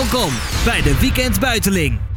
Welkom bij de Weekend Buiteling.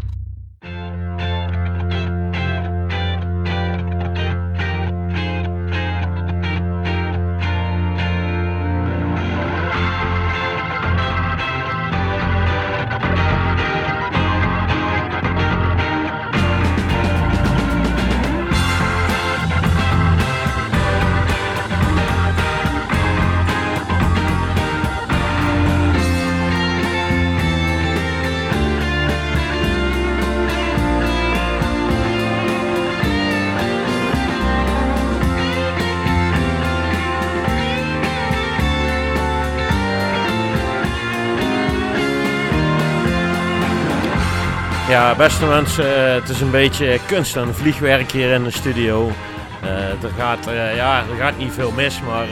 Beste mensen, eh, het is een beetje kunst en vliegwerk hier in de studio. Eh, er, gaat, eh, ja, er gaat niet veel mis, maar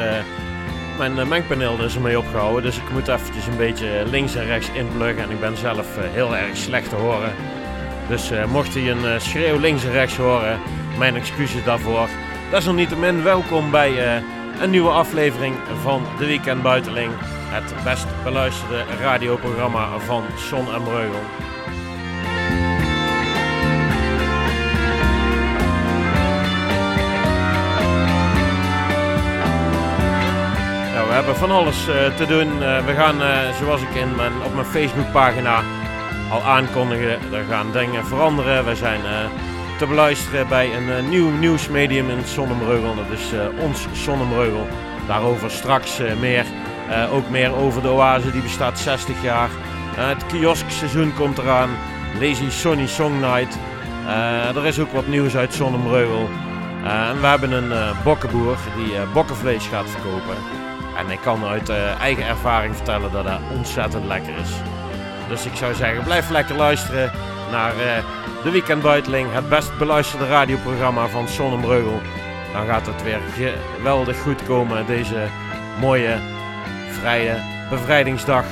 mijn mengpaneel is ermee opgehouden. Dus ik moet eventjes een beetje links en rechts inpluggen. En ik ben zelf heel erg slecht te horen. Dus mocht u een schreeuw links en rechts horen, mijn excuses daarvoor. Desalniettemin welkom bij een nieuwe aflevering van De Weekend Buiteling. Het best beluisterde radioprogramma van Son en Breugel. Van alles uh, te doen. Uh, we gaan, uh, zoals ik in mijn, op mijn Facebookpagina al aankondigen, er gaan dingen veranderen. We zijn te beluisteren bij een nieuw nieuwsmedium in Zonnemreugel. Dat is ons Zonnemreugel. Daarover straks meer. ook meer over de oase, die bestaat 60 jaar. het kioskseizoen komt eraan. Lazy Sonny Song Night. er is ook wat nieuws uit Zonnemreugel. en we hebben een bokkenboer die bokkenvlees gaat verkopen. En ik kan uit uh, eigen ervaring vertellen dat dat ontzettend lekker is. Dus ik zou zeggen, blijf lekker luisteren naar uh, de Weekendbuiteling, het best beluisterde radioprogramma van Sonnenbreugel. Dan gaat het weer geweldig goed komen deze mooie, vrije bevrijdingsdag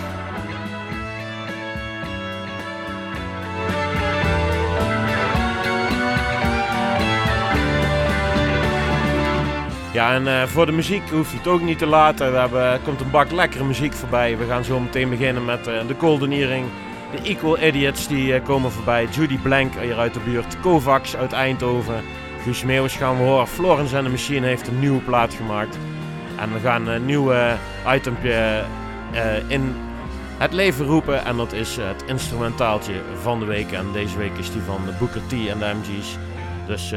Ja, en uh, voor de muziek hoeft het ook niet te laten. We hebben, er komt een bak lekkere muziek voorbij. We gaan zo meteen beginnen met uh, de Earring. De Equal Idiots die uh, komen voorbij. Judy Blank hier uit de buurt. Kovacs uit Eindhoven. Guus Meeuwis gaan we horen. Florence en de Machine heeft een nieuwe plaat gemaakt. En we gaan een nieuwe itempje in het leven roepen. En dat is het instrumentaaltje van de week. En deze week is die van de Booker T en de MG's. Dus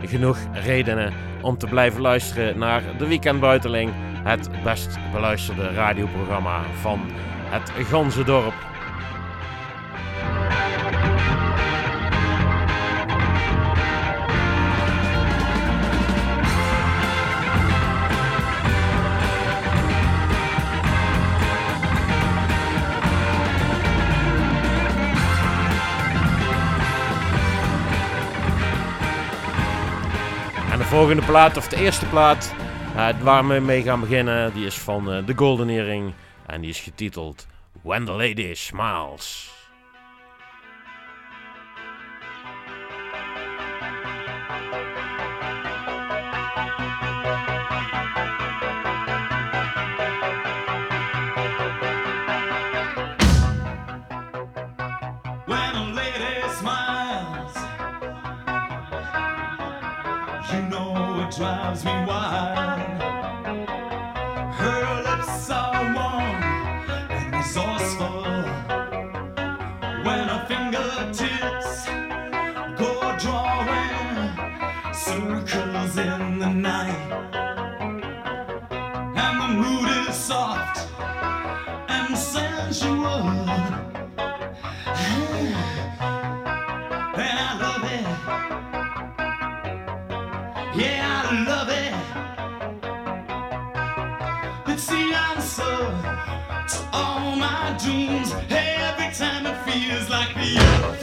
genoeg redenen om te blijven luisteren naar de Weekend Buiteling, het best beluisterde radioprogramma van het Ganzendorp. Volgende plaat, of de eerste plaat, uh, waar we mee gaan beginnen, die is van uh, The Golden Earring. En die is getiteld When the Lady Smiles. Circles in the night, and the mood is soft and sensual. dreams. Every time it feels like the earth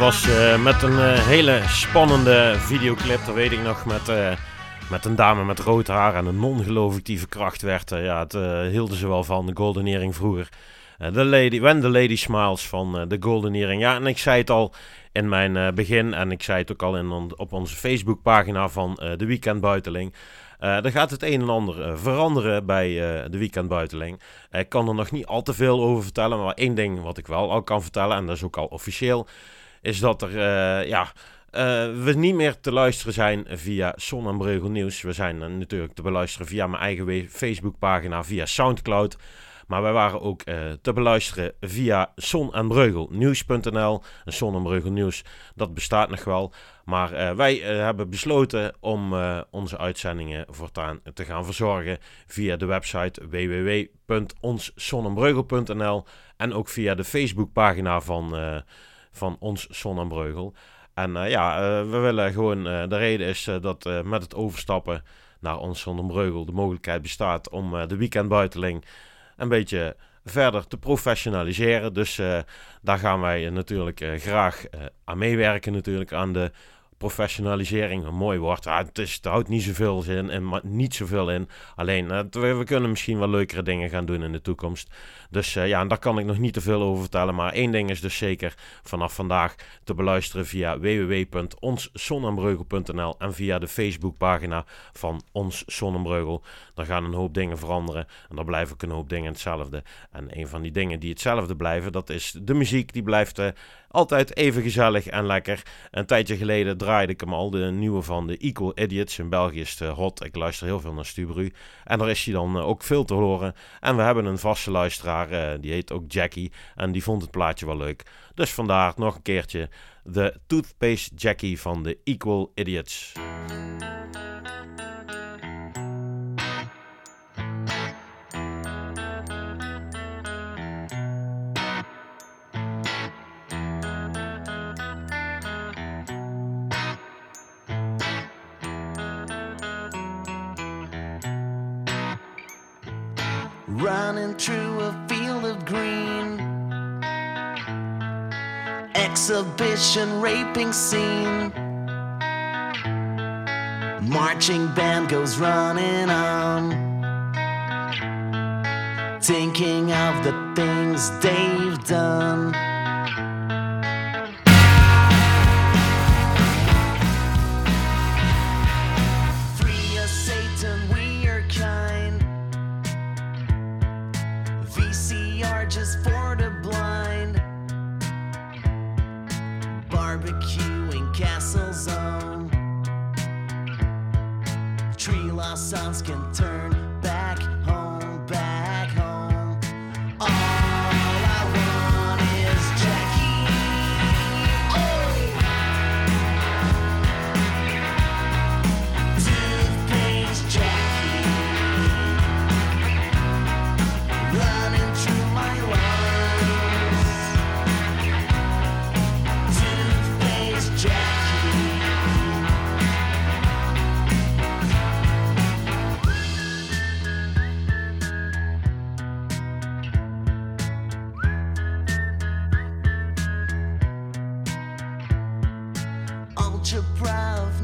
was uh, met een uh, hele spannende videoclip. Dat weet ik nog. Met, uh, met een dame met rood haar en een non geloof die verkracht werd. ja, het hielden ze wel van, de Golden Earring vroeger. De lady, When the Lady Smiles van de Golden Earring. Ja, en ik zei het al in mijn begin. En ik zei het ook al in, op onze Facebookpagina van de Weekend Buiteling. Er gaat het een en ander veranderen bij uh, de weekendbuiteling. Ik kan er nog niet al te veel over vertellen, maar één ding wat ik wel al kan vertellen, en dat is ook al officieel, is dat er, uh, ja, uh, we niet meer te luisteren zijn via Son en Breugel Nieuws. We zijn natuurlijk te beluisteren via mijn eigen Facebookpagina, via Soundcloud. Maar wij waren ook te beluisteren via Son en Breugel Nieuws.nl. Son en Breugel Nieuws, dat bestaat nog wel. Maar wij hebben besloten om onze uitzendingen voortaan te gaan verzorgen via de website www.onszonnenbreugel.nl en ook via de Facebookpagina van van ons Sonnenbreugel. En uh, ja, uh, we willen gewoon, uh, de reden is dat met het overstappen naar ons Sonnenbreugel de mogelijkheid bestaat om de weekendbuiteling een beetje verder te professionaliseren. Dus daar gaan wij natuurlijk graag aan meewerken natuurlijk aan de professionalisering een mooi woord. Ja, het, is, houdt niet zoveel zin en niet zoveel in. Alleen, we, we, kunnen misschien wel leukere dingen gaan doen in de toekomst. Dus uh, ja, daar kan ik nog niet te veel over vertellen. Maar één ding is dus zeker vanaf vandaag te beluisteren via www.onszonnenbreugel.nl en via de Facebookpagina van Ons Sonnenbreugel. Daar gaan een hoop dingen veranderen en daar blijven ook een hoop dingen hetzelfde. En een van die dingen die hetzelfde blijven, dat is de muziek. Die blijft uh, altijd even gezellig en lekker. Een tijdje geleden draaide ik hem al, de nieuwe van de Equal Idiots. In België is het eh, hot. Ik luister heel veel naar Stubru. En daar is hij dan ook veel te horen. En we hebben een vaste luisteraar uh, die heet ook Jackie. En die vond het plaatje wel leuk. Dus vandaar nog een keertje de Toothpaste Jackie van de Equal Idiots. Running through a field of green. exhibition raping scene. Marching band goes running on. Thinking of the things they've done. Sounds can turn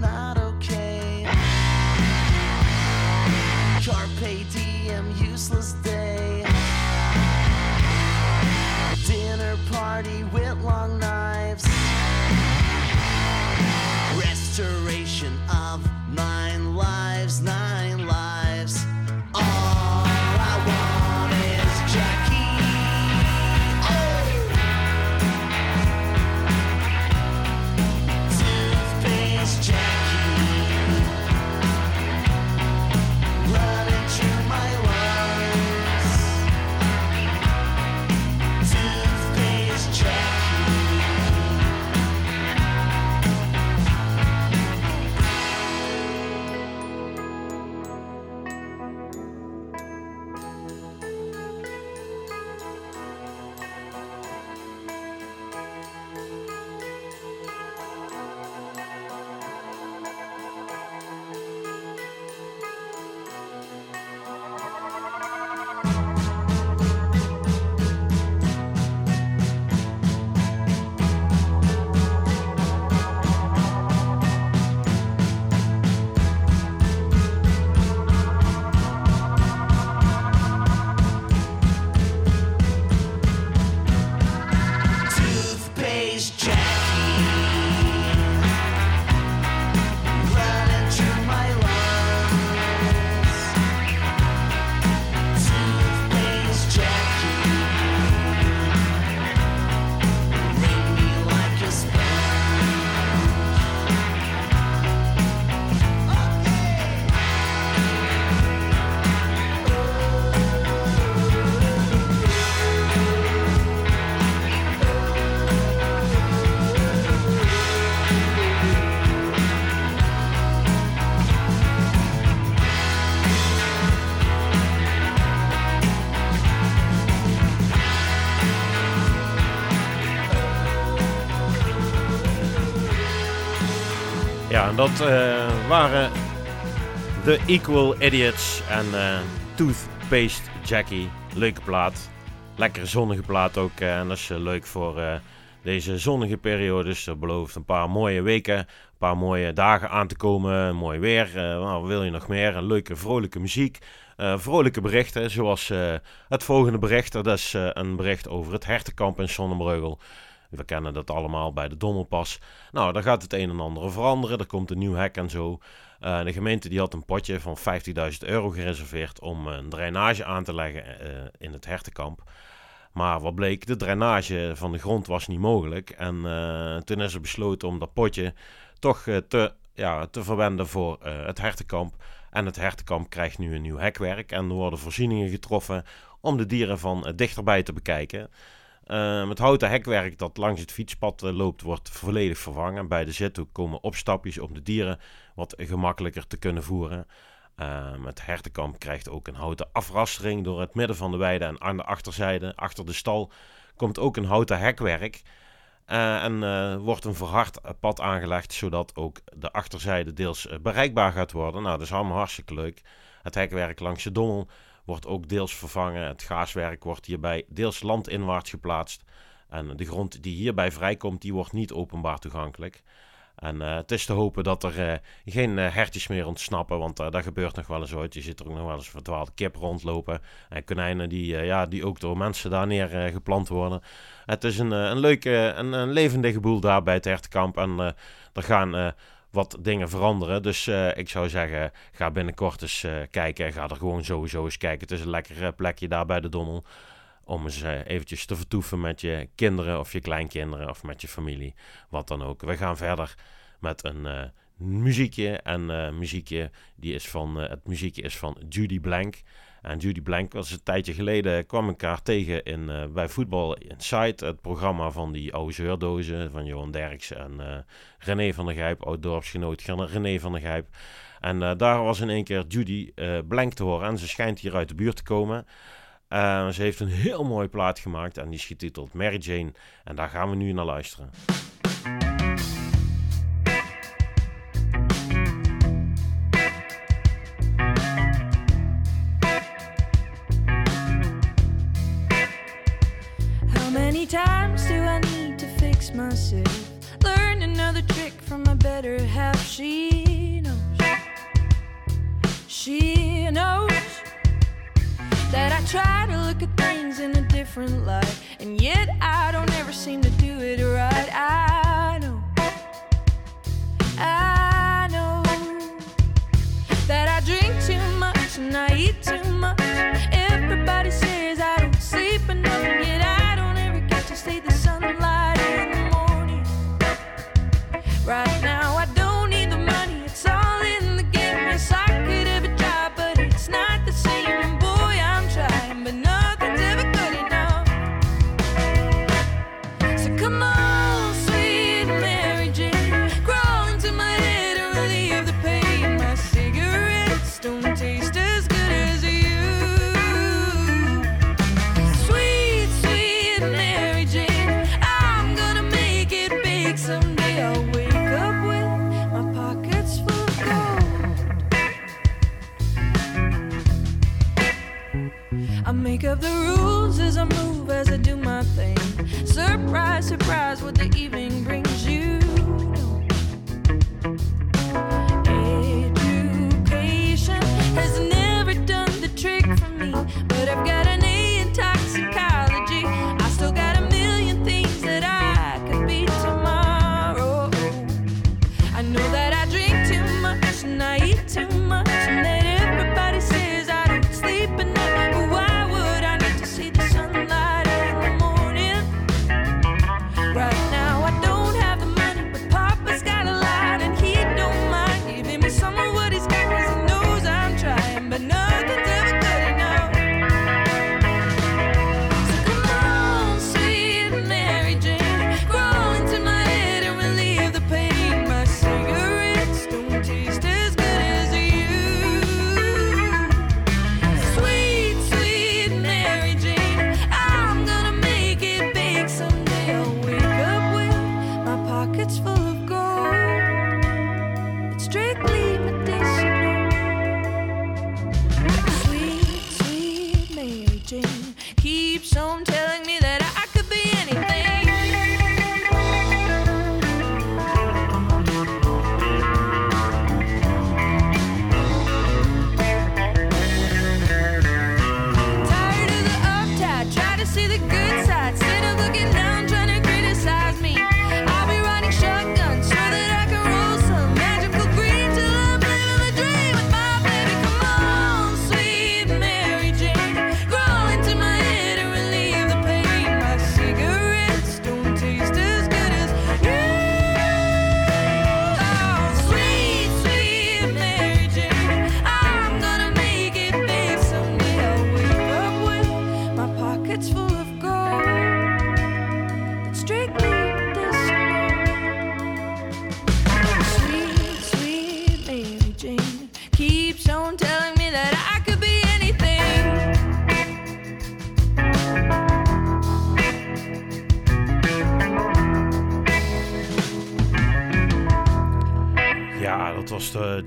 Not okay. Carpe diem, useless day. Dat eh, waren de Equal Idiots en eh, Toothpaste Jackie. Leuke plaat. Lekkere zonnige plaat ook. eh, en dat is leuk voor deze zonnige periodes. Dat belooft een paar mooie weken, een paar mooie dagen aan te komen. Mooi weer. nou, wat wil je nog meer? Leuke, vrolijke muziek. vrolijke berichten, zoals het volgende bericht. Dat is een bericht over het hertenkamp in Sonnenbreugel. We kennen dat allemaal bij de Dommelpas. Nou, daar gaat het een en ander veranderen. Er komt een nieuw hek en zo. Eh, de gemeente die had een potje van 50.000 euro gereserveerd om een drainage aan te leggen eh, in het hertenkamp. Maar wat bleek, de drainage van de grond was niet mogelijk. En eh, toen is er besloten om dat potje toch te, ja, te verwenden voor het hertenkamp. En het hertenkamp krijgt nu een nieuw hekwerk. En er worden voorzieningen getroffen om de dieren van dichterbij te bekijken. Uh, het houten hekwerk dat langs het fietspad uh, loopt, wordt volledig vervangen. Bij de zithoek komen opstapjes om de dieren wat gemakkelijker te kunnen voeren. Uh, het hertenkamp krijgt ook een houten afrastering door het midden van de weide en aan de achterzijde, achter de stal, komt ook een houten hekwerk. Uh, en uh, wordt een verhard pad aangelegd, zodat ook de achterzijde deels bereikbaar gaat worden. Nou, dat is allemaal hartstikke leuk. Het hekwerk langs de dommel wordt ook deels vervangen. Het gaaswerk wordt hierbij deels landinwaarts geplaatst. En de grond die hierbij vrijkomt, die wordt niet openbaar toegankelijk. En uh, het is te hopen dat er uh, geen uh, hertjes meer ontsnappen, want daar gebeurt nog wel eens ooit. Je ziet er ook nog wel eens verdwaalde kip rondlopen. En konijnen die, ja, die ook door mensen daar neer geplant worden. Het is een, een leuke, een, een levendige boel daar bij het hertenkamp. En er gaan wat dingen veranderen. Dus ik zou zeggen, ga binnenkort eens kijken. Ga er gewoon sowieso eens kijken. Het is een lekker plekje daar bij de Dommel om eens eventjes te vertoeven met je kinderen of je kleinkinderen of met je familie, wat dan ook. We gaan verder met een muziekje en muziekje die is van, het muziekje is van Judy Blank. En Judy Blank was een tijdje geleden, kwam ik haar tegen in, bij Voetbal Inside, het programma van die oude zeurdozen van Johan Derks en René van der Gijp, oud-dorpsgenoot René van der Gijp. En daar was in één keer Judy Blank te horen en ze schijnt hier uit de buurt te komen. Uh, ze heeft een heel mooi plaat gemaakt en die is getiteld Mary Jane. En daar gaan we nu naar luisteren. Many times do I need to fix myself? Learn another trick from my better half. She knows. She knows. that I try to look at things in a different light, and yet I don't ever seem to do it right. I know, I Right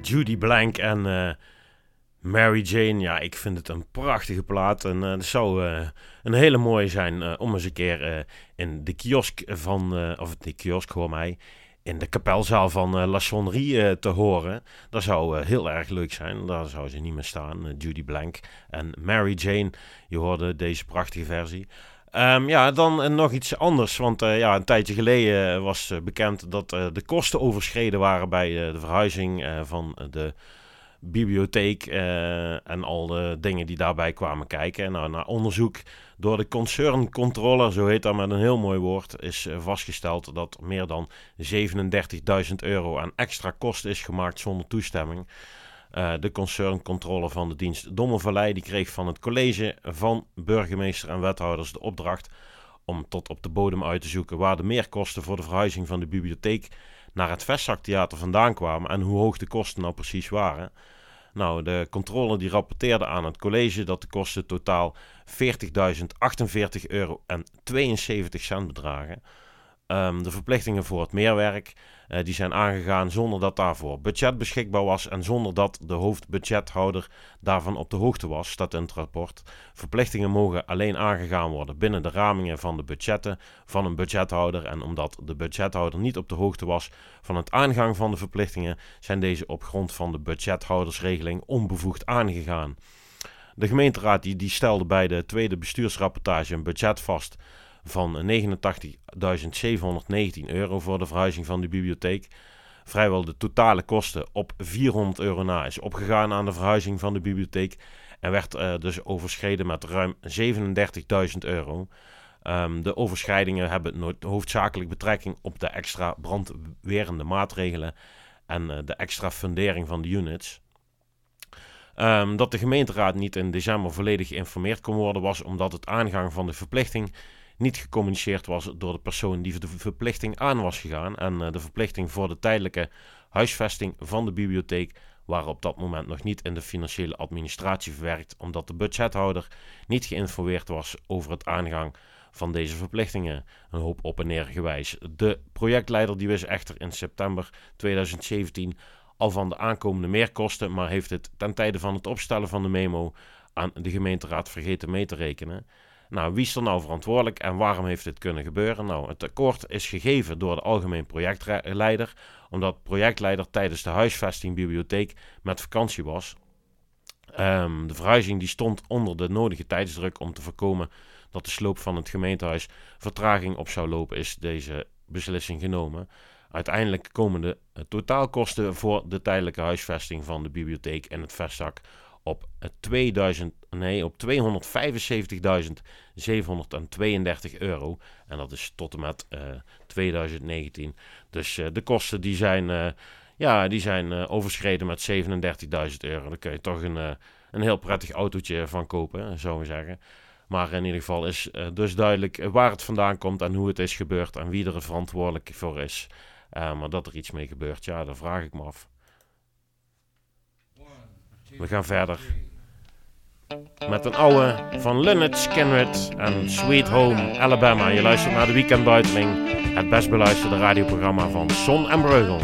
Judy Blank en eh, Mary Jane, ja, ik vind het een prachtige plaat. En eh, het zou eh, een hele mooie zijn eh, om eens een keer eh, in de kiosk van, eh, of de kiosk hoor mij, in de kapelzaal van eh, La Sonnerie eh, te horen. Dat zou eh, heel erg leuk zijn. Daar zou ze niet meer staan. eh, Judy Blank en Mary Jane. Je hoorde deze prachtige versie. Ehm, ja, dan eh, nog iets anders. Want eh, ja, een tijdje geleden eh, was bekend dat de kosten overschreden waren bij de verhuizing van de bibliotheek en al de dingen die daarbij kwamen kijken. Nou, na onderzoek door de concern controller, zo heet dat met een heel mooi woord, is vastgesteld dat meer dan 37.000 euro aan extra kosten is gemaakt zonder toestemming. Eh, de concerncontrole van de dienst Dommelvallei die kreeg van het college van burgemeester en wethouders de opdracht om tot op de bodem uit te zoeken waar de meerkosten voor de verhuizing van de bibliotheek naar het Vestzaktheater vandaan kwamen en hoe hoog de kosten nou precies waren. Nou, de controle die rapporteerde aan het college dat de kosten totaal 40.048 euro en 72 cent bedragen. Ehm, de verplichtingen voor het meerwerk eh, die zijn aangegaan zonder dat daarvoor budget beschikbaar was en zonder dat de hoofdbudgethouder daarvan op de hoogte was, staat in het rapport. Verplichtingen mogen alleen aangegaan worden binnen de ramingen van de budgetten van een budgethouder en omdat de budgethouder niet op de hoogte was van het aangang van de verplichtingen, zijn deze op grond van de budgethoudersregeling onbevoegd aangegaan. De gemeenteraad die, die stelde bij de tweede bestuursrapportage een budget vast van 89.719 euro voor de verhuizing van de bibliotheek. Vrijwel de totale kosten op 400 euro na is opgegaan aan de verhuizing van de bibliotheek en werd eh, dus overschreden met ruim 37.000 euro. Ehm, de overschrijdingen hebben nooit hoofdzakelijk betrekking op de extra brandwerende maatregelen en eh, de extra fundering van de units. Ehm, dat de gemeenteraad niet in december volledig geïnformeerd kon worden was omdat het aangang van de verplichting niet gecommuniceerd was door de persoon die de verplichting aan was gegaan. En eh, de verplichting voor de tijdelijke huisvesting van de bibliotheek waren op dat moment nog niet in de financiële administratie verwerkt, omdat de budgethouder niet geïnformeerd was over het aangang van deze verplichtingen. Een hoop op en neer gewijs. De projectleider die wist echter in september 2017 al van de aankomende meerkosten, maar heeft het ten tijde van het opstellen van de memo aan de gemeenteraad vergeten mee te rekenen. Nou, wie is er nou verantwoordelijk en waarom heeft dit kunnen gebeuren? Nou, het akkoord is gegeven door de algemeen projectleider, omdat projectleider tijdens de huisvesting bibliotheek met vakantie was. Ehm, de verhuizing die stond onder de nodige tijdsdruk om te voorkomen dat de sloop van het gemeentehuis vertraging op zou lopen, is deze beslissing genomen. Uiteindelijk komen de eh, totaalkosten voor de tijdelijke huisvesting van de bibliotheek en het vestzak op, eh, 2000, nee, op 275.732 euro. En dat is tot en met eh, 2019. Dus eh, de kosten die zijn, eh, ja, die zijn eh, overschreden met 37.000 euro. Daar kun je toch een, eh, een heel prettig autootje van kopen, zou we zeggen. Maar in ieder geval is eh, dus duidelijk eh, waar het vandaan komt en hoe het is gebeurd en wie er verantwoordelijk voor is. Eh, maar dat er iets mee gebeurt, ja, daar vraag ik me af. We gaan verder met een oude van Lynyrd Skynyrd en Sweet Home Alabama. Je luistert naar de Weekend Buiteling, het best beluisterde radioprogramma van Son en Breugel.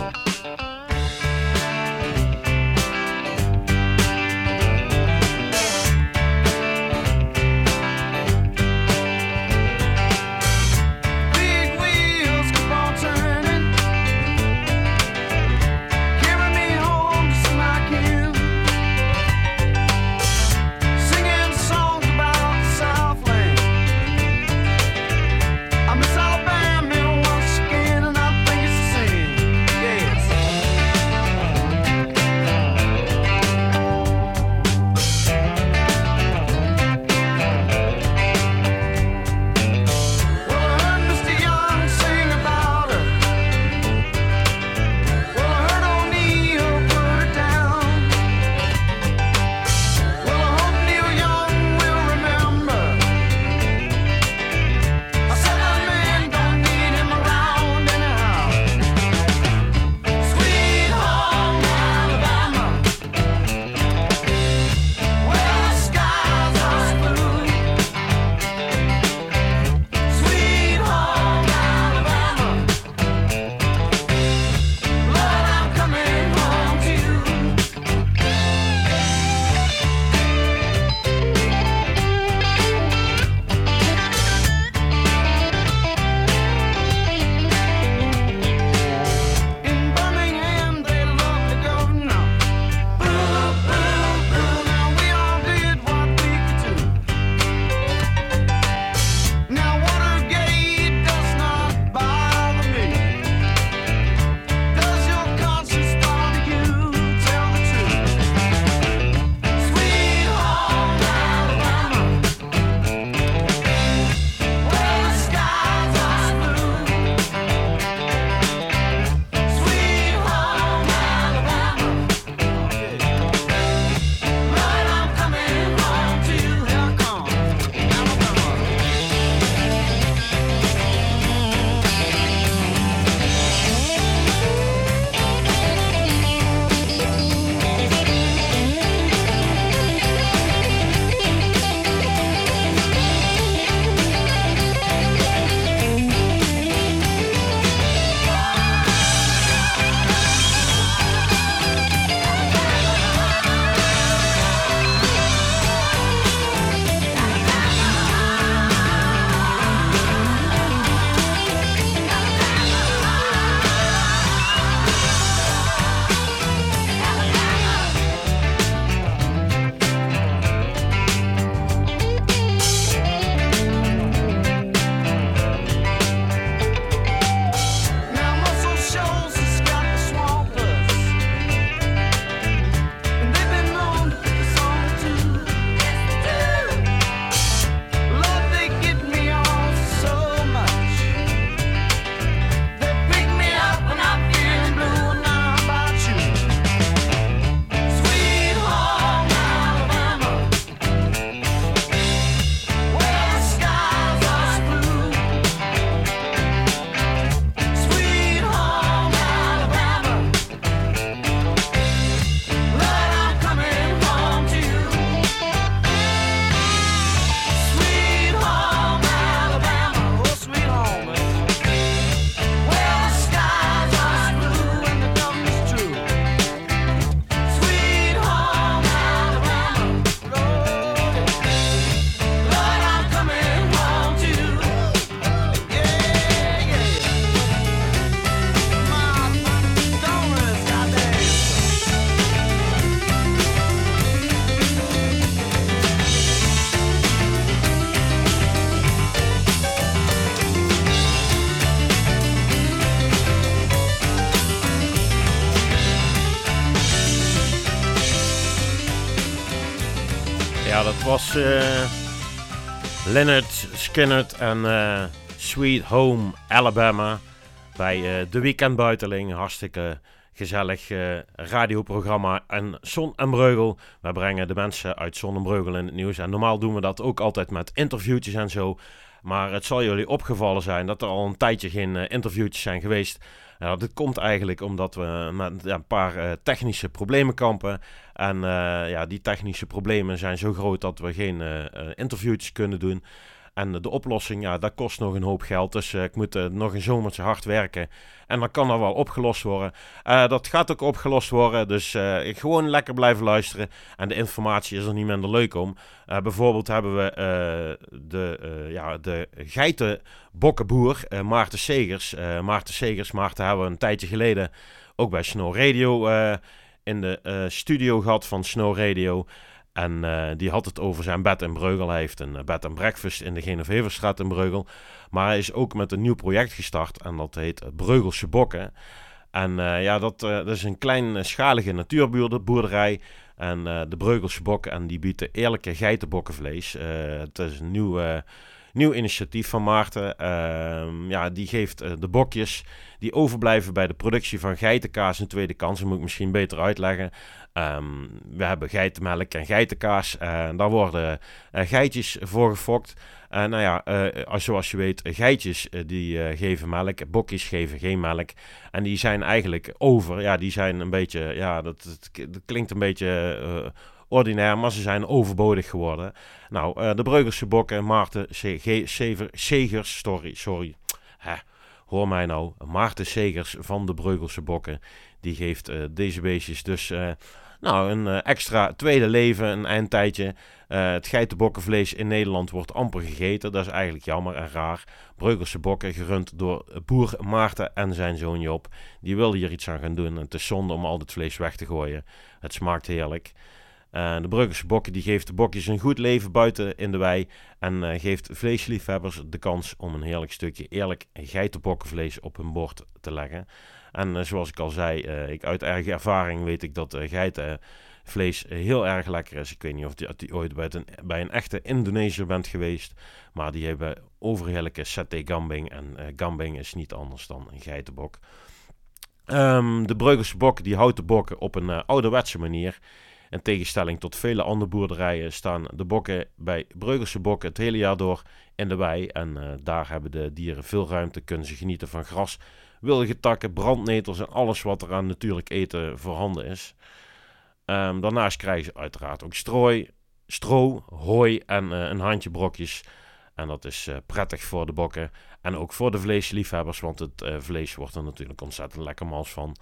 Eh Leonard Skinner en eh, Sweet Home Alabama bij eh, De Weekend Buiteling. Hartstikke gezellig radioprogramma. En Son en Breugel, wij brengen de mensen uit Son en Breugel in het nieuws. En normaal doen we dat ook altijd met interviewtjes en zo. Maar het zal jullie opgevallen zijn dat er al een tijdje geen eh, interviewtjes zijn geweest. Nou, dit komt eigenlijk omdat we met ja, een paar eh, technische problemen kampen. En eh, ja, die technische problemen zijn zo groot dat we geen eh, eh, interviewtjes kunnen doen. En de oplossing, ja, dat kost nog een hoop geld. Dus eh, ik moet eh, nog een zomertje hard werken. En dan kan dat wel opgelost worden. Eh, dat gaat ook opgelost worden. Dus gewoon lekker blijven luisteren. En de informatie is er niet minder leuk om. Bijvoorbeeld hebben we de, ja, de geitenbokkenboer Maarten Segers. Maarten Segers, Maarten hebben we een tijdje geleden ook bij Snow Radio in de studio gehad van Snow Radio. En eh, die had het over zijn bed in Breugel. Hij heeft een eh, bed and breakfast in de Geneveverstraat in Breugel. Maar hij is ook met een nieuw project gestart en dat heet eh, Breugelse Bokken. En ja, dat, eh, dat is een kleinschalige natuurboerderij. En de Breugelse Bokken, en die bieden eerlijke geitenbokkenvlees. Het is een nieuw, eh, nieuw initiatief van Maarten. Ehm, ja, die geeft eh, de bokjes die overblijven bij de productie van geitenkaas een tweede kans. Dat moet ik misschien beter uitleggen. Ehm, we hebben geitenmelk en geitenkaas. En daar worden eh, geitjes voor gefokt. En nou ja, eh, als- zoals je weet, geitjes eh, die eh, geven melk, bokjes geven geen melk. En die zijn eigenlijk over. Ja, die zijn een beetje, ja, dat, dat, klinkt een beetje eh, ordinair, maar ze zijn overbodig geworden. Nou, eh, de Breugelse bokken, Maarten Segers, sorry, sorry. Hoor mij nou, Maarten Segers van de Breugelse bokken, die geeft eh, deze beestjes dus... eh, nou, een eh, extra tweede leven, een eindtijdje. Eh, het geitenbokkenvlees in Nederland wordt amper gegeten. Dat is eigenlijk jammer en raar. Breugelse bokken, gerund door boer Maarten en zijn zoon Job. Die wilden hier iets aan gaan doen. En het is zonde om al dit vlees weg te gooien. Het smaakt heerlijk. Eh, de Breugelse bokken die geeft de bokjes een goed leven buiten in de wei. En eh, geeft vleesliefhebbers de kans om een heerlijk stukje eerlijk geitenbokkenvlees op hun bord te leggen. En eh, zoals ik al zei, ik, uit eigen ervaring weet ik dat geitenvlees heel erg lekker is. Ik weet niet of je ooit bij een, bij een echte Indonesiër bent geweest. Maar die hebben overheerlijke saté gambing. En gambing is niet anders dan een geitenbok. Ehm, de Breugelse bok die houdt de bokken op een ouderwetse manier. In tegenstelling tot vele andere boerderijen staan de bokken bij Breugelse bokken het hele jaar door in de wei. En eh, daar hebben de dieren veel ruimte, kunnen ze genieten van gras, wilde takken, brandnetels en alles wat er aan natuurlijk eten voorhanden is. Ehm, daarnaast krijgen ze uiteraard ook strooi, stro, hooi en eh, een handje brokjes. En dat is eh, prettig voor de bokken en ook voor de vleesliefhebbers, want het vlees wordt er natuurlijk ontzettend lekker mals van.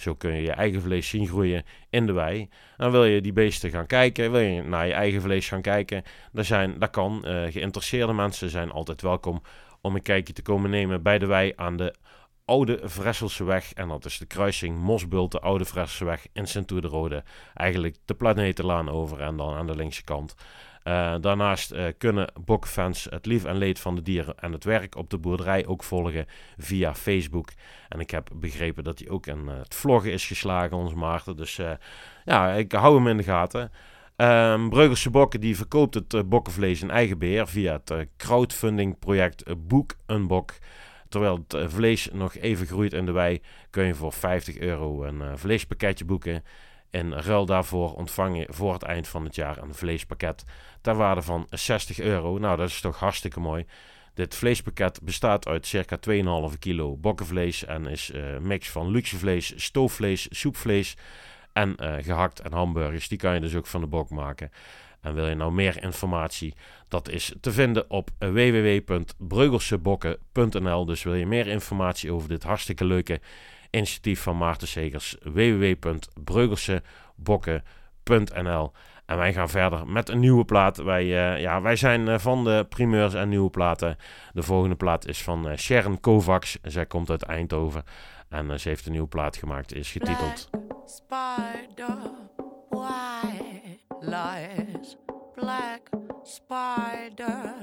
Zo kun je je eigen vlees zien groeien in de wei. En wil je die beesten gaan kijken, wil je naar je eigen vlees gaan kijken, daar, zijn, daar kan. eh, geïnteresseerde mensen zijn altijd welkom om een kijkje te komen nemen bij de wei aan de Oude Vresselseweg. En dat is de kruising Mosbult, Oude Vresselseweg in Sint-Oederode. Eigenlijk de Planetenlaan over en dan aan de linkse kant. Uh, daarnaast uh, kunnen bokfans het lief en leed van de dieren en het werk op de boerderij ook volgen via Facebook. En ik heb begrepen dat hij ook in uh, het vloggen is geslagen, onze Maarten. Dus ja, ik hou hem in de gaten. Um, Breugelse Bokken die verkoopt het bokkenvlees in eigen beheer via het crowdfunding project Boek een Bok. Terwijl het vlees nog even groeit in de wei, kun je voor 50 euro een vleespakketje boeken. In ruil daarvoor ontvang je voor het eind van het jaar een vleespakket ter waarde van 60 euro. Nou, dat is toch hartstikke mooi. Dit vleespakket bestaat uit circa 2,5 kilo bokkenvlees en is een uh, mix van luxe vlees, stoofvlees, soepvlees en uh, gehakt en hamburgers. Die kan je dus ook van de bok maken. En wil je nou meer informatie? Dat is te vinden op www.breugelsebokken.nl. Dus wil je meer informatie over dit hartstikke leuke initiatief van Maarten Segers? www.breugelsebokken.nl. En wij gaan verder met een nieuwe plaat. Wij, uh, ja, wij zijn uh, van de primeurs en nieuwe platen. De volgende plaat is van uh, Sharon Kovacs. Zij komt uit Eindhoven. En ze heeft een nieuwe plaat gemaakt. Is getiteld... Black spider,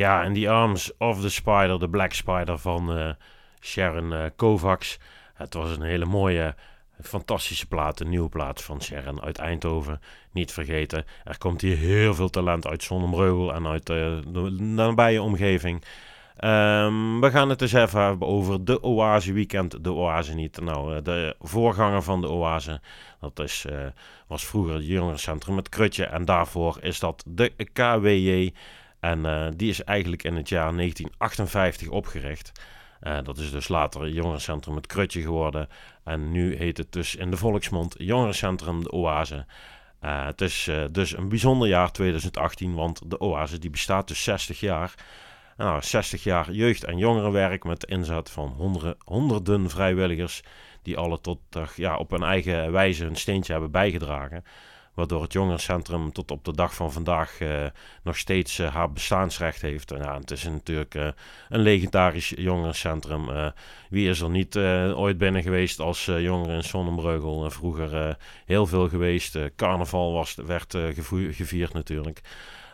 Ja, en die Arms of the Spider, de Black Spider van eh, Sharon eh, Kovacs. Het was een hele mooie, fantastische plaat, een nieuwe plaat van Sharon uit Eindhoven. Niet vergeten, er komt hier heel veel talent uit Zonnebreugel en uit eh, de nabije omgeving. Ehm, we gaan het eens even hebben over de Oase Weekend. De Oase niet. Nou, de voorganger van de Oase. Dat is, was vroeger het jongerencentrum met Krutje. En daarvoor is dat de KWJ. En eh, die is eigenlijk in het jaar 1958 opgericht. Eh, dat is dus later jongerencentrum het Krutje geworden. En nu heet het dus in de volksmond jongerencentrum de Oase. Eh, het is dus een bijzonder jaar 2018, want de Oase die bestaat dus 60 jaar. Nou, 60 jaar jeugd- en jongerenwerk met de inzet van honderden, honderden vrijwilligers die alle tot ja, op hun eigen wijze hun steentje hebben bijgedragen. Waardoor het jongerencentrum tot op de dag van vandaag eh, nog steeds eh, haar bestaansrecht heeft. Ja, het is natuurlijk eh, een legendarisch jongerencentrum. Wie is er niet ooit binnen geweest als eh, jongere in Sonnenbreugel? Vroeger heel veel geweest. Carnaval was, werd gevierd natuurlijk.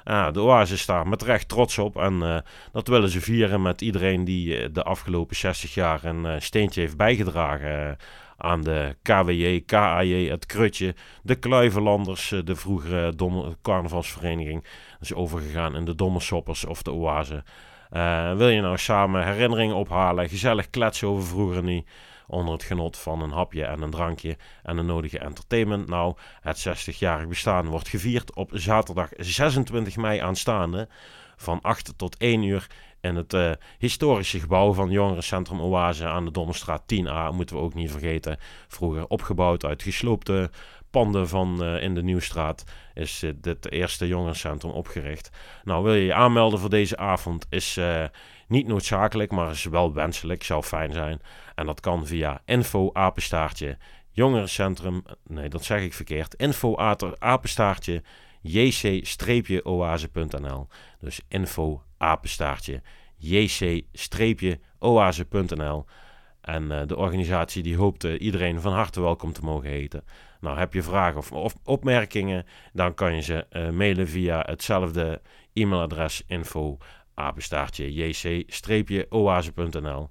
Ja, de Oase is daar met recht trots op. En dat willen ze vieren met iedereen die de afgelopen 60 jaar een steentje heeft bijgedragen. Aan de KWJ, KAJ, het Krutje, de Kluiverlanders, eh, de vroegere domme carnavalsvereniging. Is overgegaan in de Dommersoppers of de Oase. Eh, wil je nou samen herinneringen ophalen, gezellig kletsen over vroeger niet, onder het genot van een hapje en een drankje en een nodige entertainment? Nou, het 60-jarig bestaan wordt gevierd op zaterdag 26 mei aanstaande van 8 tot 1 uur in het eh, historische gebouw van Jongerencentrum Oase aan de Dommerstraat 10A. Moeten we ook niet vergeten. Vroeger opgebouwd uit gesloopte panden van eh, in de Nieuwstraat is eh, dit eerste jongerencentrum opgericht. Nou, wil je je aanmelden voor deze avond? Is niet noodzakelijk, maar is wel wenselijk. Zou fijn zijn. En dat kan via info apenstaartje jongerencentrum. Nee, dat zeg ik verkeerd. Info apenstaartje jc-oase.nl. Dus info apenstaartje jc-oase.nl. En eh, de organisatie die hoopt eh, iedereen van harte welkom te mogen heten. Nou, heb je vragen of, opmerkingen, dan kan je ze eh, mailen via hetzelfde e-mailadres info apenstaartje jc-oase.nl.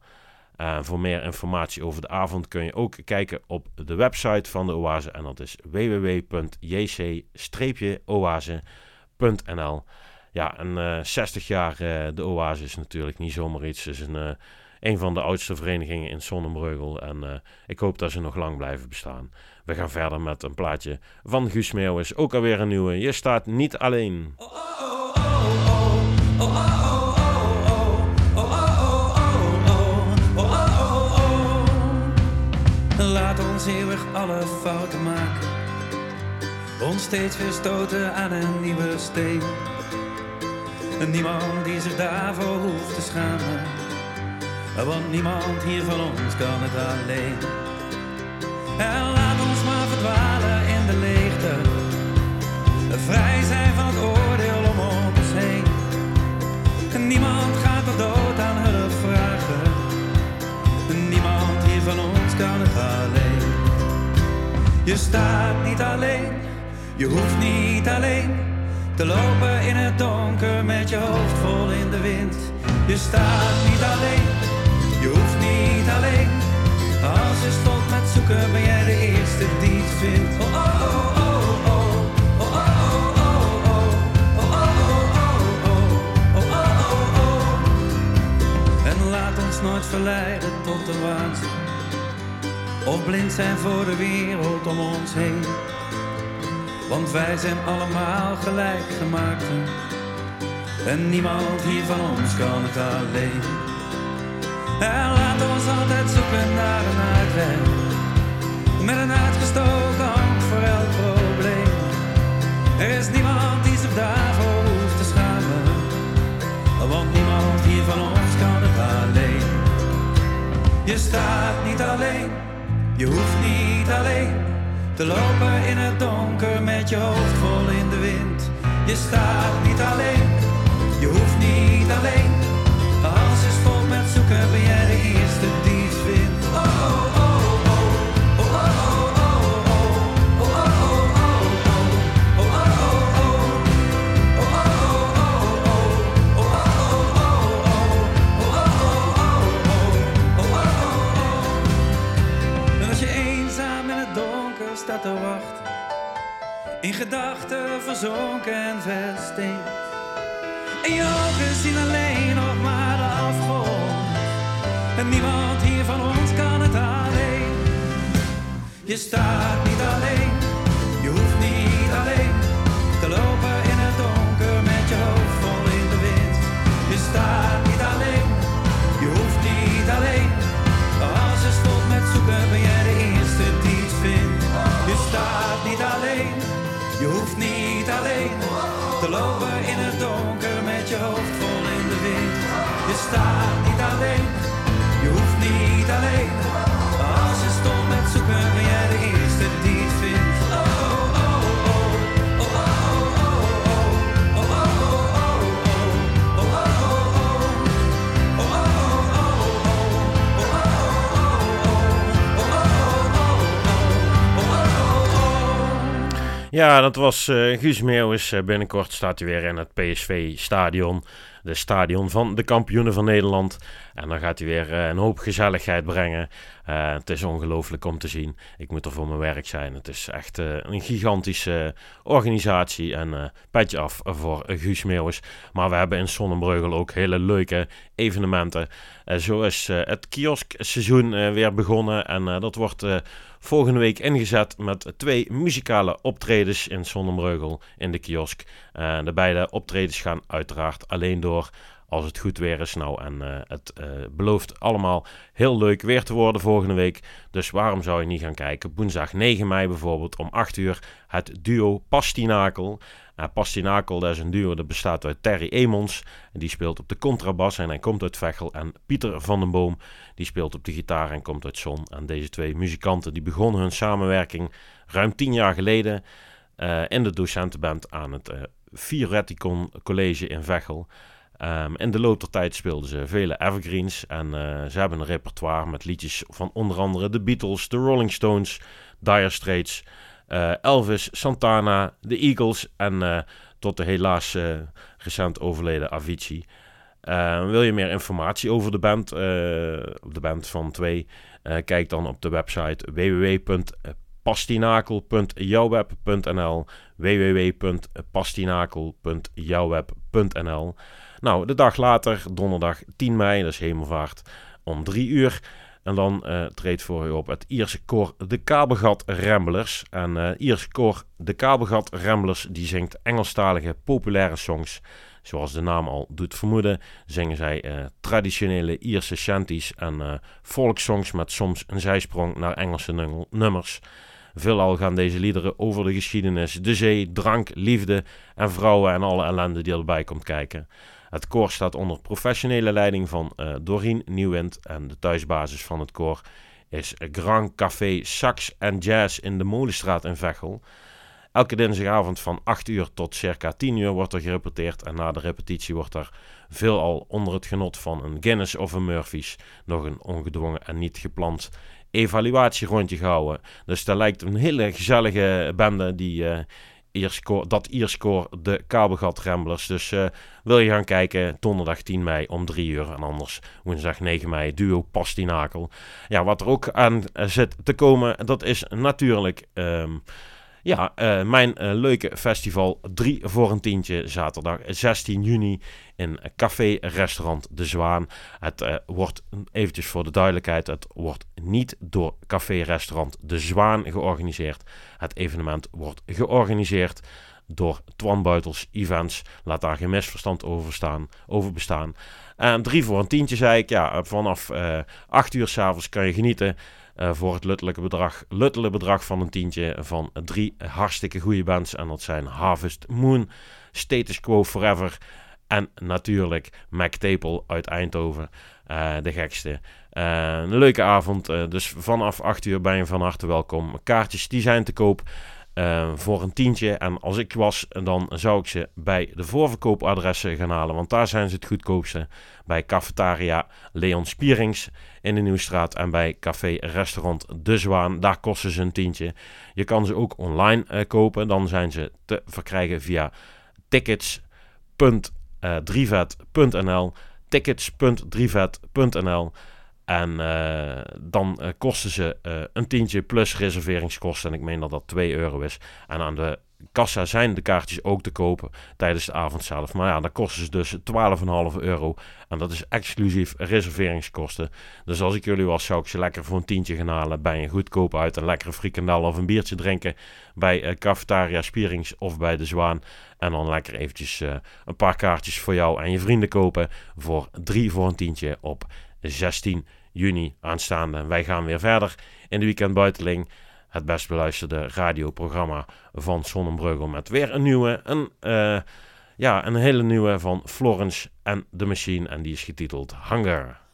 Voor meer informatie over de avond kun je ook kijken op de website van de Oase en dat is www.jc-oase.nl. Ja, en eh 60 jaar eh, de Oase is natuurlijk niet zomaar iets. Het is een, eh, een van de oudste verenigingen in Sonnenbreugel en eh, ik hoop dat ze nog lang blijven bestaan. We gaan verder met een plaatje van Guus Meeuwis, ook alweer een nieuwe. Je staat niet alleen. Laat ons eeuwig alle fouten maken. Ons steeds weer stoten aan een nieuwe steen. Niemand die zich daarvoor hoeft te schamen. Want niemand hier van ons kan het alleen. En laat ons maar verdwalen in de leegte. Vrij zijn van het oordeel om ons heen. En niemand gaat er dood aan hulp vragen. Niemand hier van ons kan het alleen. Je staat niet alleen, je hoeft niet alleen te lopen in het donker met je hoofd vol in de wind. Je staat niet alleen, je hoeft niet alleen. Als je stopt met zoeken, ben jij de eerste die het vindt. Oh oh oh oh oh. Oh oh oh oh oh. Oh oh oh oh oh. Oh oh oh oh. En laat ons nooit verleiden tot de waanzin. Of blind zijn voor de wereld om ons heen. Want wij zijn allemaal gelijk gemaakt. En niemand hier van ons kan het alleen. En laat ons altijd zoeken naar een uitweg. Met een uitgestoken hand voor elk probleem. Er is niemand die zich daarvoor hoeft te schamen. Want niemand hier van ons kan het alleen. Je staat niet alleen, je hoeft niet alleen te lopen in het donker met je hoofd vol in de wind. Je staat niet alleen, je hoeft niet alleen. In gedachten verzonken en versteend. En je ogen zien alleen nog maar de afgrond. En niemand hier van ons kan het alleen. Je staat niet alleen, je hoeft niet alleen te lopen in het donker met je hoofd vol in de wind. Je staat Ja, dat was eh Guus Meeuwis. Eh, binnenkort staat hij weer in het PSV-stadion. De stadion van de kampioenen van Nederland. En dan gaat hij weer eh, een hoop gezelligheid brengen. Het is ongelooflijk om te zien. Ik moet er voor mijn werk zijn. Het is echt een gigantische organisatie. En petje af voor Guus Meeuwis. Maar we hebben in Sonnenbreugel ook hele leuke evenementen. Zo is het kioskseizoen weer begonnen. En dat wordt volgende week ingezet met twee muzikale optredens in Sonnenbreugel in de kiosk. Eh, de beide optredens gaan uiteraard alleen door als het goed weer is. Nou, en eh, het eh, belooft allemaal heel leuk weer te worden volgende week. Dus waarom zou je niet gaan kijken? Woensdag 9 mei bijvoorbeeld om 8 uur het duo Pastinakel. Uh, Pastinakel, dat is een duo dat bestaat uit Terry Emons. En die speelt op de contrabas en hij komt uit Vechel. En Pieter van den Boom, die speelt op de gitaar en komt uit Zon. En deze twee muzikanten die begonnen hun samenwerking ruim 10 jaar geleden eh, in de docentenband aan het Vioreticon College in Vechel. Ehm, in de loop der tijd speelden ze vele evergreens en eh, ze hebben een repertoire met liedjes van onder andere de Beatles, de Rolling Stones, Dire Straits, eh, Elvis, Santana, de Eagles en eh, tot de helaas recent overleden Avicii. Eh, wil je meer informatie over de band, eh, de band van twee, kijk dan op de website www.pastinakel.jouweb.nl www.pastinakel.jouweb.nl Nou, de dag later, donderdag 10 mei, dat is hemelvaart, om 3 uur. En dan eh, treedt voor u op het Ierse koor De Kabelgat Ramblers. En eh Ierse koor De Kabelgat Ramblers die zingt Engelstalige populaire songs. Zoals de naam al doet vermoeden, zingen zij eh, traditionele Ierse shanties en volkssongs met soms een zijsprong naar Engelse num- nummers. Veelal gaan deze liederen over de geschiedenis, de zee, drank, liefde en vrouwen en alle ellende die erbij komt kijken. Het koor staat onder professionele leiding van eh Doreen Nieuwind en de thuisbasis van het koor is Grand Café Sax en Jazz in de Molenstraat in Veghel. Elke dinsdagavond van 8 uur tot circa 10 uur wordt er gerepeteerd en na de repetitie wordt er veelal onder het genot van een Guinness of een Murphy's nog een ongedwongen en niet gepland evaluatierondje gehouden. Dus dat lijkt een hele gezellige bende die eh Ierskoor, dat Ierskoor de Kabelgat Ramblers. Dus eh, wil je gaan kijken, donderdag 10 mei om 3 uur. En anders woensdag 9 mei, duo Pastinakel. Ja, wat er ook aan eh, zit te komen, dat is natuurlijk... ehm, ja, eh, mijn eh, leuke festival 3 voor een tientje zaterdag 16 juni in Café Restaurant De Zwaan. Het eh, wordt, eventjes voor de duidelijkheid, het wordt niet door Café Restaurant De Zwaan georganiseerd. Het evenement wordt georganiseerd door Twan Buitels Events. Laat daar geen misverstand over, staan, over bestaan. En 3 voor een tientje zei ik, ja, vanaf eh 8 uur s'avonds kan je genieten eh, voor het luttelijke bedrag, luttele bedrag van een tientje van drie hartstikke goede bands. En dat zijn Harvest Moon, Status Quo Forever en natuurlijk Mac Taple uit Eindhoven, eh, de gekste. Eh, een leuke avond, dus vanaf 8 uur ben je van harte welkom. Kaartjes die zijn te koop eh, voor een tientje. En als ik was, dan zou ik ze bij de voorverkoopadressen gaan halen, want daar zijn ze het goedkoopste. Bij Cafetaria Leon Spierings in de Nieuwstraat en bij Café Restaurant De Zwaan. Daar kosten ze een tientje. Je kan ze ook online eh, kopen. Dan zijn ze te verkrijgen via tickets.drivet.nl tickets.drivet.nl en eh, dan eh, kosten ze eh, een tientje plus reserveringskosten. En ik meen dat dat 2 euro is. En aan de kassa zijn de kaartjes ook te kopen tijdens de avond zelf. Maar ja, dat kosten ze dus 12,5 euro. En dat is exclusief reserveringskosten. Dus als ik jullie was, zou ik ze lekker voor een tientje gaan halen bij een goedkoop uit. Een lekkere frikandel of een biertje drinken bij Cafetaria Spierings of bij de Zwaan. En dan lekker eventjes een paar kaartjes voor jou en je vrienden kopen voor drie voor een tientje op 16 juni aanstaande. Wij gaan weer verder in de weekend buitenling het best beluisterde radioprogramma van Sonnenbreugel met weer een nieuwe, een, uh, ja, een hele nieuwe van Florence en The Machine en die is getiteld Hunger.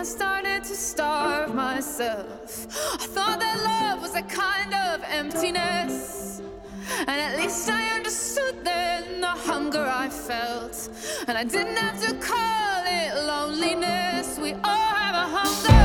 I started to starve myself. I thought that love was a kind of emptiness. And at least I understood then the hunger I felt. And I didn't have to call it loneliness. We all have a hunger.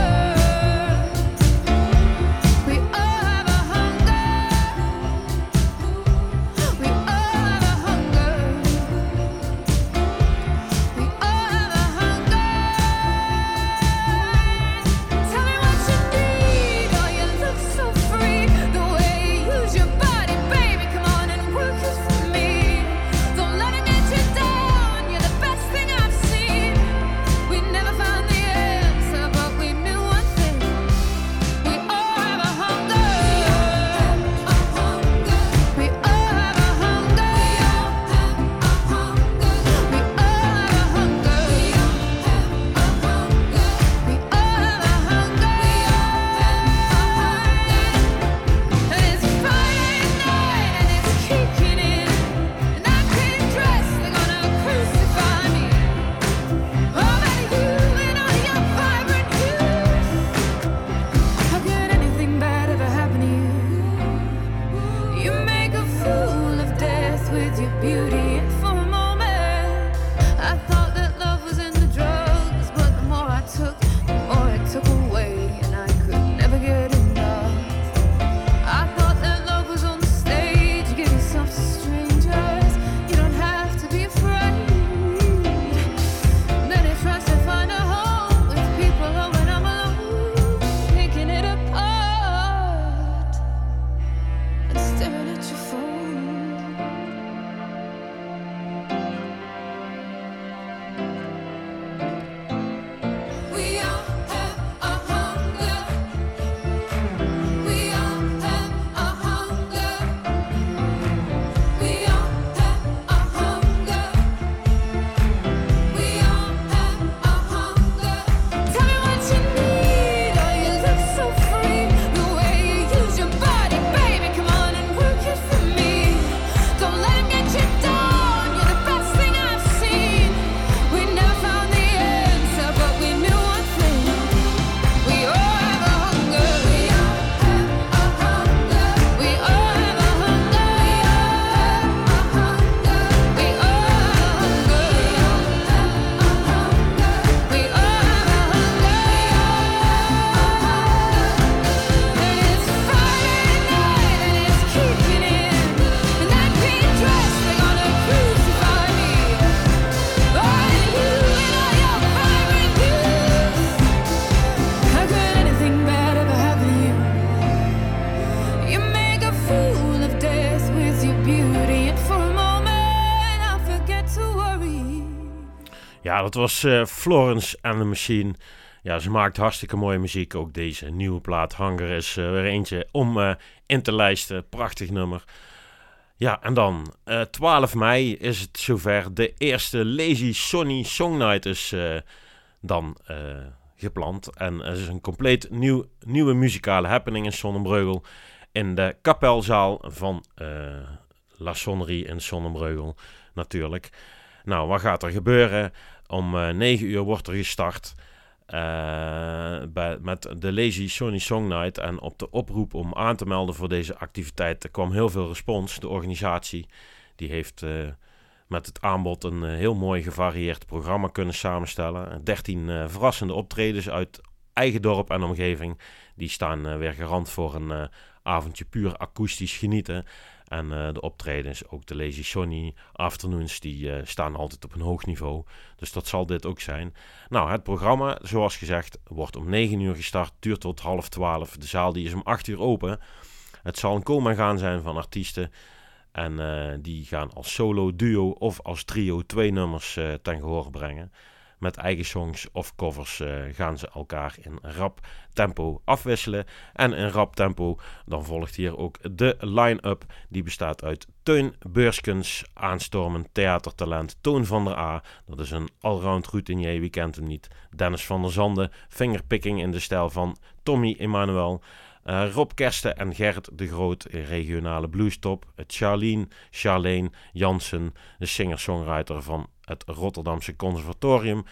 Dat was eh, Florence and the Machine. Ja, ze maakt hartstikke mooie muziek. Ook deze nieuwe plaat Hanger is eh, weer eentje om eh, in te lijsten. Prachtig nummer. Ja, en dan eh, 12 mei is het zover. De eerste Lazy Sonny Song Night is dan gepland. En het is een compleet nieuw, nieuwe muzikale happening in Sonnenbreugel. In de kapelzaal van La Sonnerie in Sonnenbreugel natuurlijk. Nou, wat gaat er gebeuren? Om eh 9 uur wordt er gestart eh, bij, met de Lazy Sony Song Night. En op de oproep om aan te melden voor deze activiteit kwam heel veel respons. De organisatie die heeft eh, met het aanbod een eh, heel mooi gevarieerd programma kunnen samenstellen. 13 eh, verrassende optredens uit eigen dorp en omgeving. Die staan eh, weer garant voor een eh, avondje puur akoestisch genieten. En eh, de optredens, ook de Lazy Sonny afternoons, die eh, staan altijd op een hoog niveau. Dus dat zal dit ook zijn. Nou, het programma, zoals gezegd, wordt om 9 uur gestart, duurt tot half 12. De zaal die is om 8 uur open. Het zal een komen en gaan zijn van artiesten. En eh, die gaan als solo, duo of als trio twee nummers ten gehoor brengen. Met eigen songs of covers uh, gaan ze elkaar in rap tempo afwisselen. En in rap tempo dan volgt hier ook de line-up. Die bestaat uit Teun Beurskens, aanstormend theatertalent Toon van der A. Dat is een allround routinier, wie kent hem niet. Dennis van der Zanden, fingerpicking in de stijl van Tommy Emmanuel. Uh, Rob Kersten en Gert de Groot, regionale bluestop. Charlene, Charlene Jansen, de singer-songwriter van het Rotterdamse Conservatorium.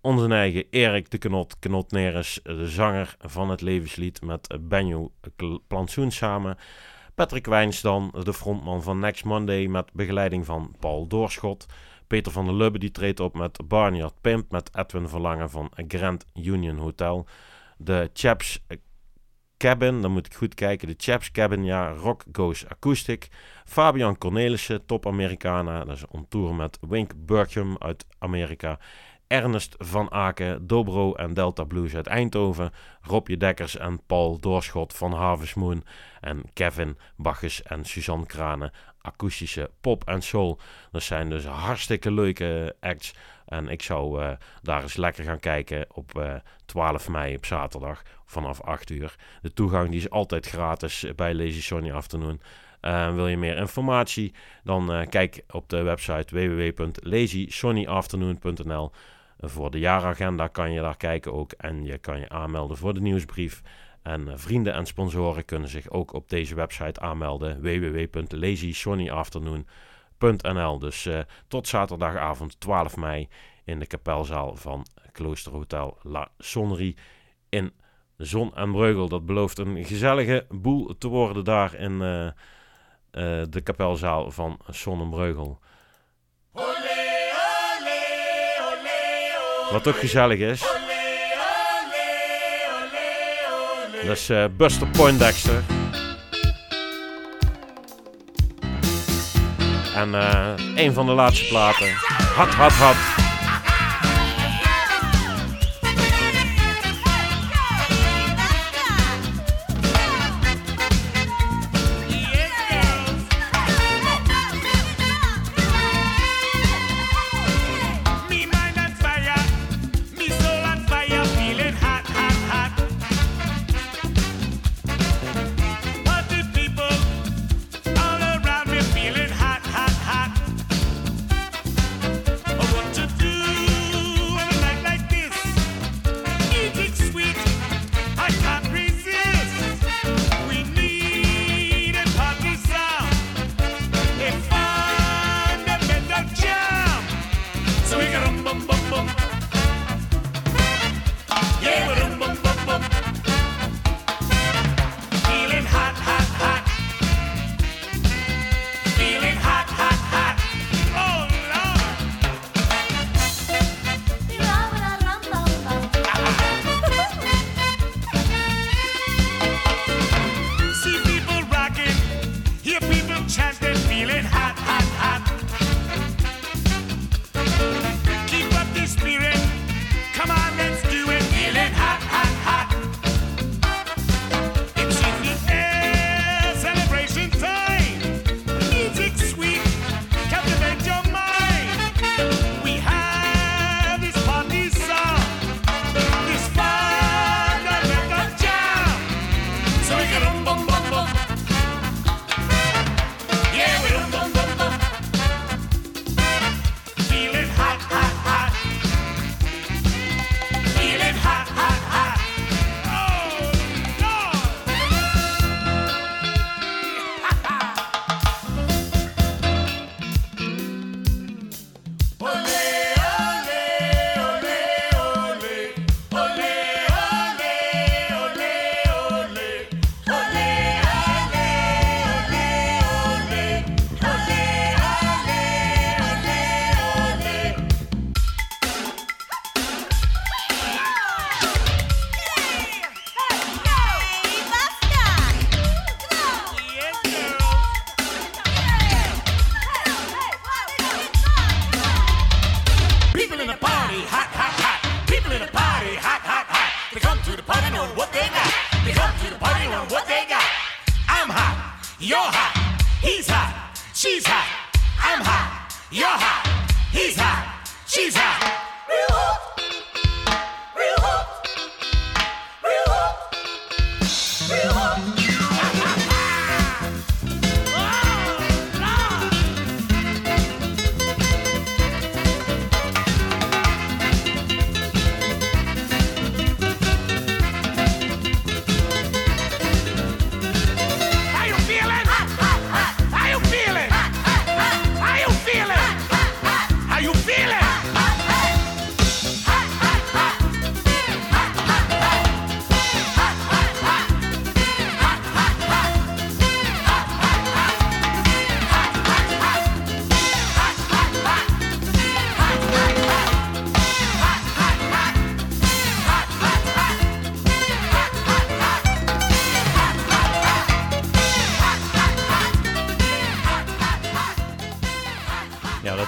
Onze eigen Erik de Knot, Knot Neres, de zanger van het levenslied met Benjo Plantsoen samen. Patrick Wijnsdan, de frontman van Next Monday met begeleiding van Paul Doorschot. Peter van der Lubbe die treedt op met Barnard Pimp met Edwin Verlangen van Grand Union Hotel. De Chaps Cabin, dan moet ik goed kijken. De Chaps Cabin, ja, Rock Goes Acoustic. Fabian Cornelissen, top Americana. Dat is on tour met Wink Burkham uit Amerika. Ernest van Aken, Dobro en Delta Blues uit Eindhoven. Robje Dekkers en Paul Doorschot van Harvest Moon. En Kevin Bacchus en Suzanne Kranen, akoestische pop en soul. Dat zijn dus hartstikke leuke acts. En ik zou uh, daar eens lekker gaan kijken op uh, 12 mei op zaterdag vanaf 8 uur. De toegang die is altijd gratis bij Lazy Sony Afternoon. Wil je meer informatie, dan kijk op de website www.lazysonyafternoon.nl. voor de jaaragenda kan je daar kijken ook en je kan je aanmelden voor de nieuwsbrief. En vrienden en sponsoren kunnen zich ook op deze website aanmelden www.lazysonyafternoon.nl. Dus tot zaterdagavond 12 mei in de kapelzaal van Kloosterhotel La Sonnerie in Zon en Breugel. Dat belooft een gezellige boel te worden daar in uh, uh, de kapelzaal van Zon en Breugel. Wat ook gezellig is. Dat is Buster Poindexter. En een van de laatste platen. Hat, hat, hat.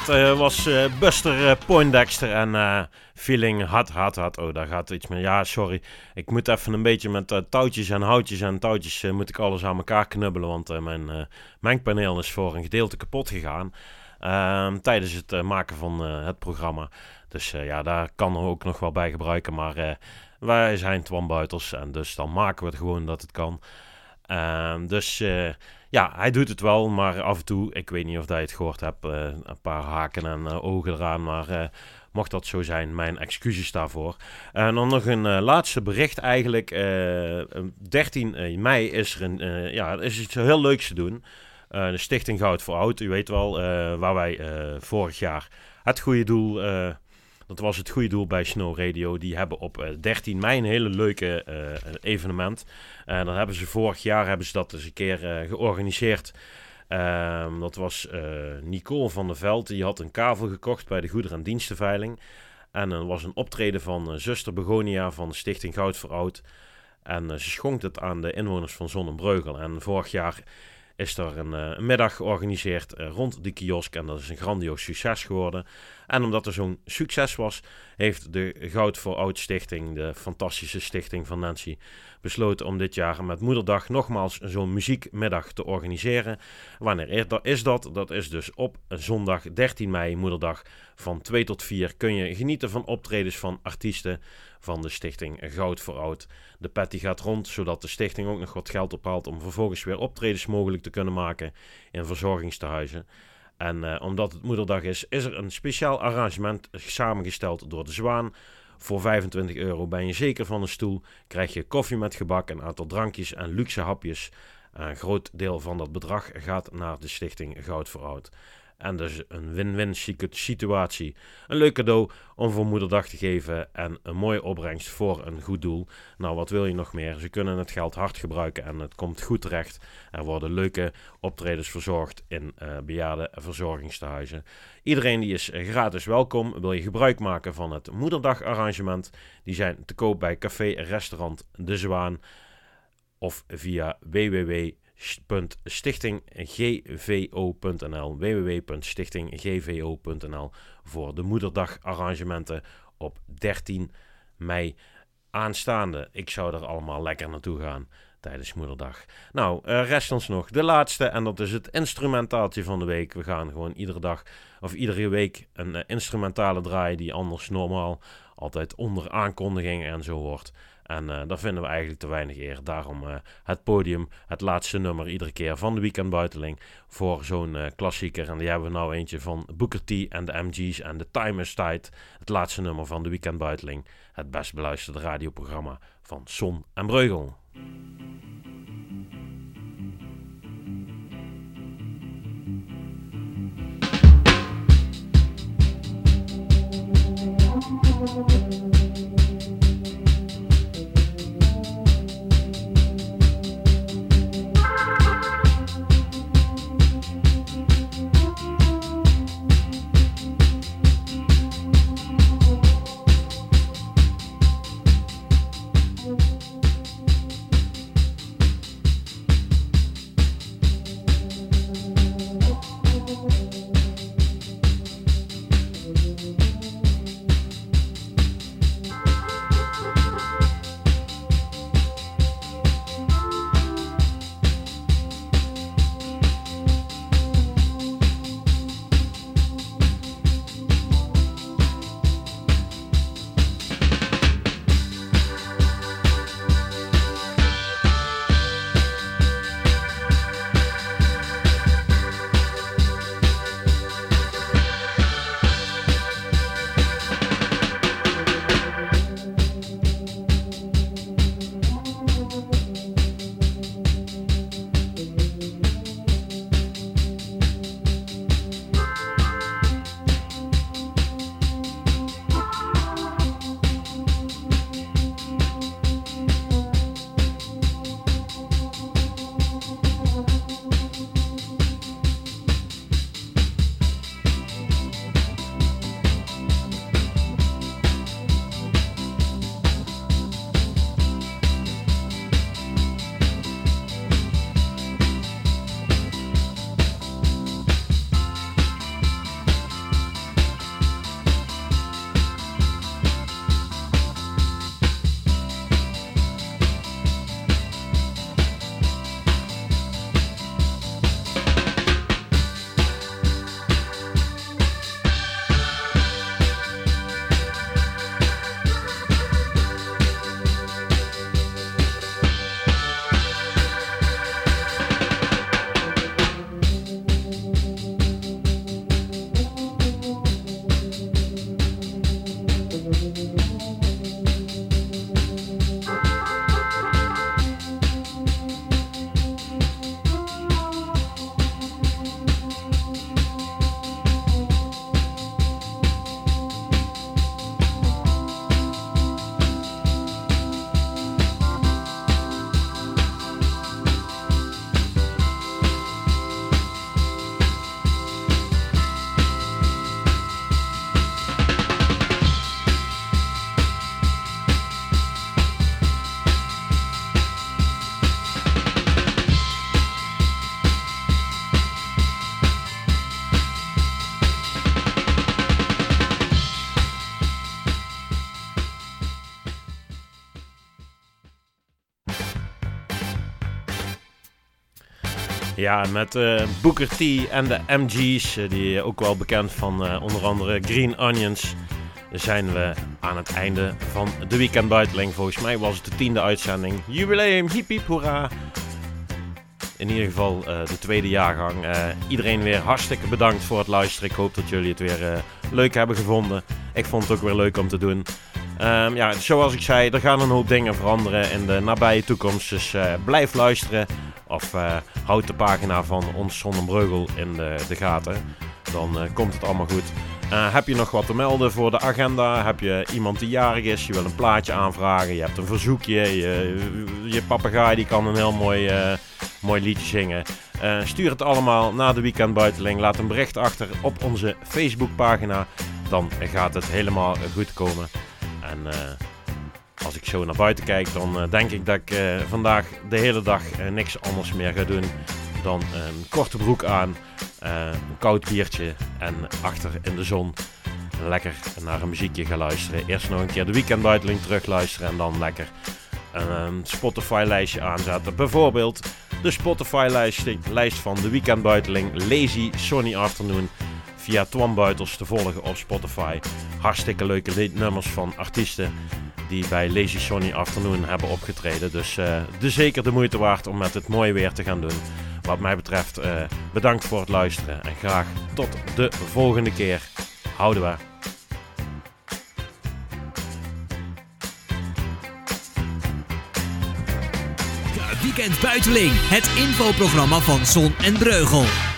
Dat eh, was eh, Buster eh, Poindexter en Feeling Hot, Hot, Hot. Oh, daar gaat iets mee. Ja, sorry. Ik moet even een beetje met touwtjes en houtjes en touwtjes moet ik alles aan elkaar knubbelen. Want mijn mengpaneel is voor een gedeelte kapot gegaan. ehm, tijdens het maken van het programma. Dus ja, daar kan er ook nog wel bij gebruiken. Maar wij zijn Twan en dus dan maken we het gewoon dat het kan. Ehm, dus ja, hij doet het wel, maar af en toe, ik weet niet of dat je het gehoord hebt, eh, een paar haken en eh, ogen eraan, maar eh, mocht dat zo zijn, mijn excuses daarvoor. En dan nog een laatste bericht eigenlijk. eh, 13 mei is er een, ja, is iets heel leuks te doen. De Stichting Goud voor Oud, u weet wel, waar wij vorig jaar het goede doel... eh, dat was het goede doel bij Snow Radio. Die hebben op eh, 13 mei een hele leuke eh, evenement. En dan hebben ze vorig jaar hebben ze dat eens een keer eh, georganiseerd. Ehm, dat was eh, Nicole van der Veld. Die had een kavel gekocht bij de Goederen- en Dienstenveiling. En er was een optreden van eh, zuster Begonia van Stichting Goud voor Oud. En eh, ze schonk het aan de inwoners van Zonnebreugel. En vorig jaar is er een, eh, een middag georganiseerd eh, rond de kiosk. En dat is een grandioos succes geworden. En omdat er zo'n succes was, heeft de Goud voor Oud Stichting, de fantastische stichting van Nancy, besloten om dit jaar met Moederdag nogmaals zo'n muziekmiddag te organiseren. Wanneer is dat? Dat is dus op zondag 13 mei, Moederdag, van 2 tot 4 kun je genieten van optredens van artiesten van de stichting Goud voor Oud. De die gaat rond, zodat de stichting ook nog wat geld ophaalt om vervolgens weer optredens mogelijk te kunnen maken in verzorgingstehuizen. En eh, omdat het Moederdag is, is er een speciaal arrangement samengesteld door de Zwaan. Voor 25 euro ben je zeker van een stoel, krijg je koffie met gebak, een aantal drankjes en luxe hapjes. Een groot deel van dat bedrag gaat naar de stichting Goud voor Oud. En dus een win-win situ- situatie. Een leuk cadeau om voor Moederdag te geven en een mooie opbrengst voor een goed doel. Nou, wat wil je nog meer? Ze kunnen het geld hard gebruiken en het komt goed terecht. Er worden leuke optredens verzorgd in eh bejaardenverzorgingstehuizen. Iedereen die is eh, gratis welkom. Wil je gebruik maken van het Moederdag-arrangement? Die zijn te koop bij café restaurant De Zwaan of via www.stichtinggvo.nl www.stichtinggvo.nl voor de Moederdag arrangementen op 13 mei aanstaande. Ik zou er allemaal lekker naartoe gaan tijdens Moederdag. Nou, rest ons nog de laatste en dat is het instrumentaaltje van de week. We gaan gewoon iedere dag of iedere week een eh, instrumentale draaien die anders normaal altijd onder aankondigingen en zo hoort. En eh, uh, daar vinden we eigenlijk te weinig eer. Daarom eh, het podium, het laatste nummer iedere keer van de Weekendbuiteling voor zo'n uh, klassieker. En die hebben we nou eentje van Booker T en de MG's en The Timers tijd, Het laatste nummer van de Weekendbuiteling, Het best beluisterde radioprogramma van Son en Breugel. Ja, met eh, Booker T en de MG's, eh, die ook wel bekend van eh, onder andere Green Onions, zijn we aan het einde van de Weekend Buiteling. Volgens mij was het de tiende uitzending. Jubileum, hiep hiep. In ieder geval de tweede jaargang. Iedereen weer hartstikke bedankt voor het luisteren. Ik hoop dat jullie het weer leuk hebben gevonden. Ik vond het ook weer leuk om te doen. Ehm, ja, zoals ik zei, er gaan een hoop dingen veranderen in de nabije toekomst. Dus eh, blijf luisteren. Of eh, houd de pagina van ons Zonnebreugel in de, de gaten. Dan eh, komt het allemaal goed. Heb je nog wat te melden voor de agenda? Heb je iemand die jarig is? Je wil een plaatje aanvragen? Je hebt een verzoekje? Je, je papegaai die kan een heel mooi, mooi liedje zingen. Stuur het allemaal naar de Weekend Buiteling. Laat een bericht achter op onze Facebookpagina. Dan gaat het helemaal goed komen. En eh, als ik zo naar buiten kijk, dan eh, denk ik dat ik eh, vandaag de hele dag niks anders meer ga doen dan een korte broek aan, een koud biertje en achter in de zon lekker naar een muziekje gaan luisteren. Eerst nog een keer de weekendbuiteling terug luisteren en dan lekker een, Spotify-lijstje aanzetten. Bijvoorbeeld de Spotify-lijst lijst van de weekendbuiteling Lazy Sonny Afternoon via Twan Buitels te volgen op Spotify. Hartstikke leuke nummers van artiesten die bij Lazy Sonny Afternoon hebben opgetreden. Dus eh, de zeker de moeite waard om met het mooie weer te gaan doen. Wat mij betreft eh, bedankt voor het luisteren en graag tot de volgende keer. Houden we. Weekend Buiteling, het infoprogramma van Zon en Breugel.